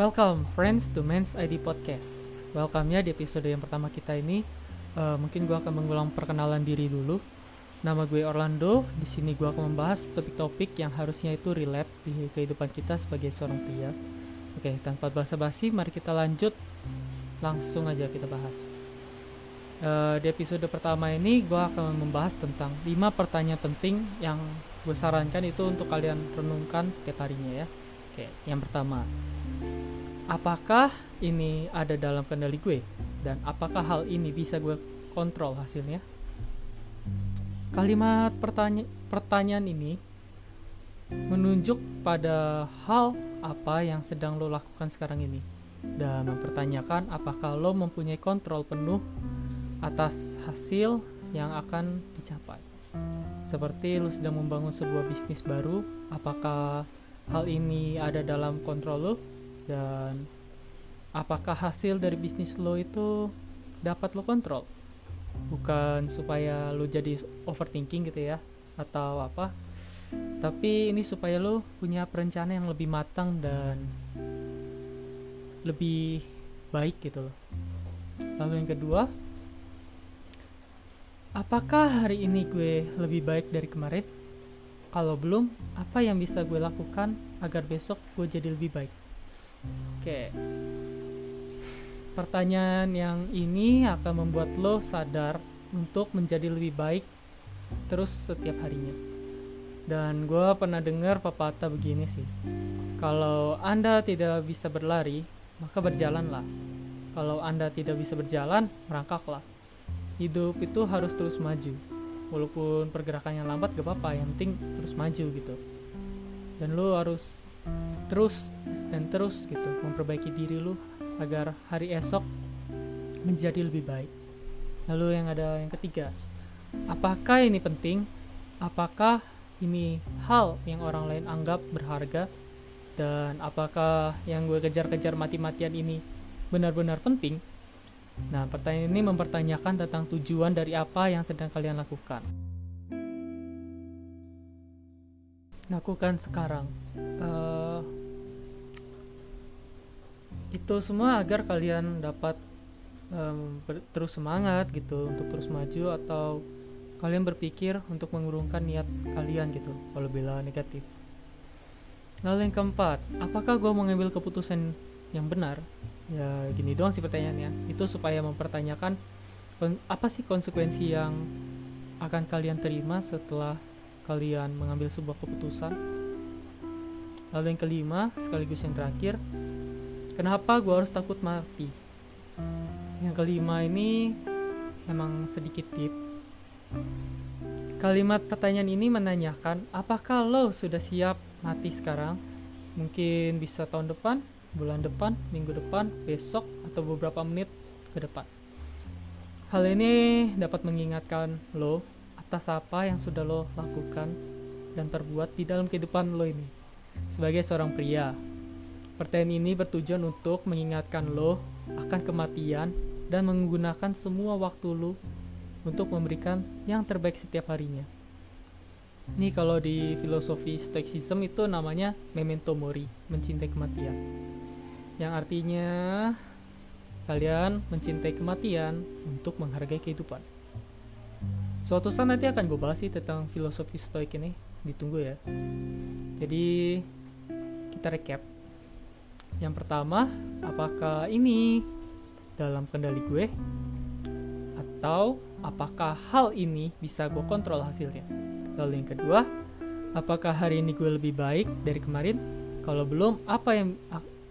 Welcome friends to Men's ID Podcast. Welcome ya di episode yang pertama kita ini. Uh, mungkin gue akan mengulang perkenalan diri dulu. Nama gue Orlando. Di sini gue akan membahas topik-topik yang harusnya itu relate di kehidupan kita sebagai seorang pria. Oke, tanpa basa-basi, mari kita lanjut. Langsung aja kita bahas. Uh, di episode pertama ini gue akan membahas tentang 5 pertanyaan penting yang gue sarankan itu untuk kalian renungkan setiap harinya ya. Oke, yang pertama, apakah ini ada dalam kendali gue? Dan apakah hal ini bisa gue kontrol hasilnya? Kalimat pertanya pertanyaan ini menunjuk pada hal apa yang sedang lo lakukan sekarang ini. Dan mempertanyakan apakah lo mempunyai kontrol penuh atas hasil yang akan dicapai. Seperti lo sedang membangun sebuah bisnis baru apakah hal ini ada dalam kontrol lo dan apakah hasil dari bisnis lo itu dapat lo kontrol? Bukan supaya lo jadi overthinking gitu ya atau apa tapi ini supaya lo punya perencanaan yang lebih matang dan lebih baik gitu loh. Lalu yang kedua apakah hari ini gue lebih baik dari kemarin? Kalau belum apa yang bisa gue lakukan agar besok gue jadi lebih baik Oke. Pertanyaan yang ini akan membuat lo sadar untuk menjadi lebih baik terus setiap harinya. Dan gue pernah dengar pepatah begini sih. Kalau Anda tidak bisa berlari, maka berjalanlah. Kalau Anda tidak bisa berjalan, merangkaklah. Hidup itu harus terus maju. Walaupun pergerakannya lambat gak apa-apa, yang penting terus maju gitu. Dan lo harus terus dan terus gitu memperbaiki diri lu agar hari esok menjadi lebih baik. Lalu yang ada yang ketiga, apakah ini penting? Apakah ini hal yang orang lain anggap berharga? Dan apakah yang gue kejar-kejar mati-matian ini benar-benar penting? Nah, pertanyaan ini mempertanyakan tentang tujuan dari apa yang sedang kalian lakukan. Lakukan sekarang. Itu semua agar kalian dapat um, terus semangat gitu untuk terus maju atau kalian berpikir untuk mengurungkan niat kalian gitu kalau bila negatif. Lalu yang keempat apakah gue mengambil keputusan yang benar? Ya gini doang sih pertanyaannya. Itu supaya mempertanyakan apa sih konsekuensi yang akan kalian terima setelah kalian mengambil sebuah keputusan? Lalu yang kelima sekaligus yang terakhir Kenapa gue harus takut mati? Yang kelima ini memang sedikit deep. Kalimat pertanyaan ini menanyakan, apakah lo sudah siap mati sekarang? Mungkin bisa tahun depan, bulan depan, minggu depan, besok, atau beberapa menit ke depan. Hal ini dapat mengingatkan lo atas apa yang sudah lo lakukan dan terbuat di dalam kehidupan lo ini. Sebagai seorang pria, Pertanyaan ini bertujuan untuk mengingatkan lo akan kematian dan menggunakan semua waktu lo untuk memberikan yang terbaik setiap harinya. Ini kalau di filosofi Stoicism itu namanya memento mori, mencintai kematian. Yang artinya kalian mencintai kematian untuk menghargai kehidupan. Suatu saat nanti akan gue bahas sih tentang filosofi stoik ini, ditunggu ya. Jadi kita recap yang pertama, apakah ini dalam kendali gue? Atau apakah hal ini bisa gue kontrol hasilnya? Lalu yang kedua, apakah hari ini gue lebih baik dari kemarin? Kalau belum, apa yang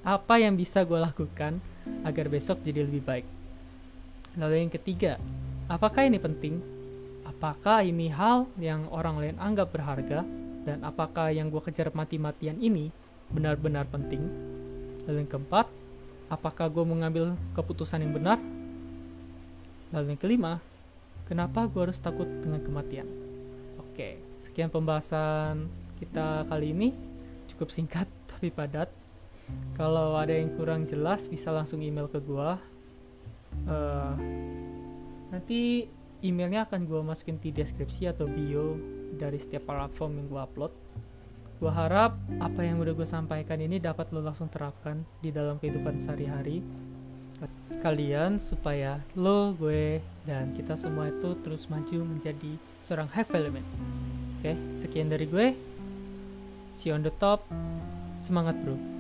apa yang bisa gue lakukan agar besok jadi lebih baik? Lalu yang ketiga, apakah ini penting? Apakah ini hal yang orang lain anggap berharga? Dan apakah yang gue kejar mati-matian ini benar-benar penting? Lalu yang keempat, apakah gue mengambil keputusan yang benar? Lalu yang kelima, kenapa gue harus takut dengan kematian? Oke, sekian pembahasan kita kali ini. Cukup singkat tapi padat. Kalau ada yang kurang jelas bisa langsung email ke gue. Uh, nanti emailnya akan gue masukin di deskripsi atau bio dari setiap platform yang gue upload. Gue harap apa yang udah gue sampaikan ini dapat lo langsung terapkan di dalam kehidupan sehari-hari kalian supaya lo, gue, dan kita semua itu terus maju menjadi seorang high value. Oke, sekian dari gue. See you on the top. Semangat bro.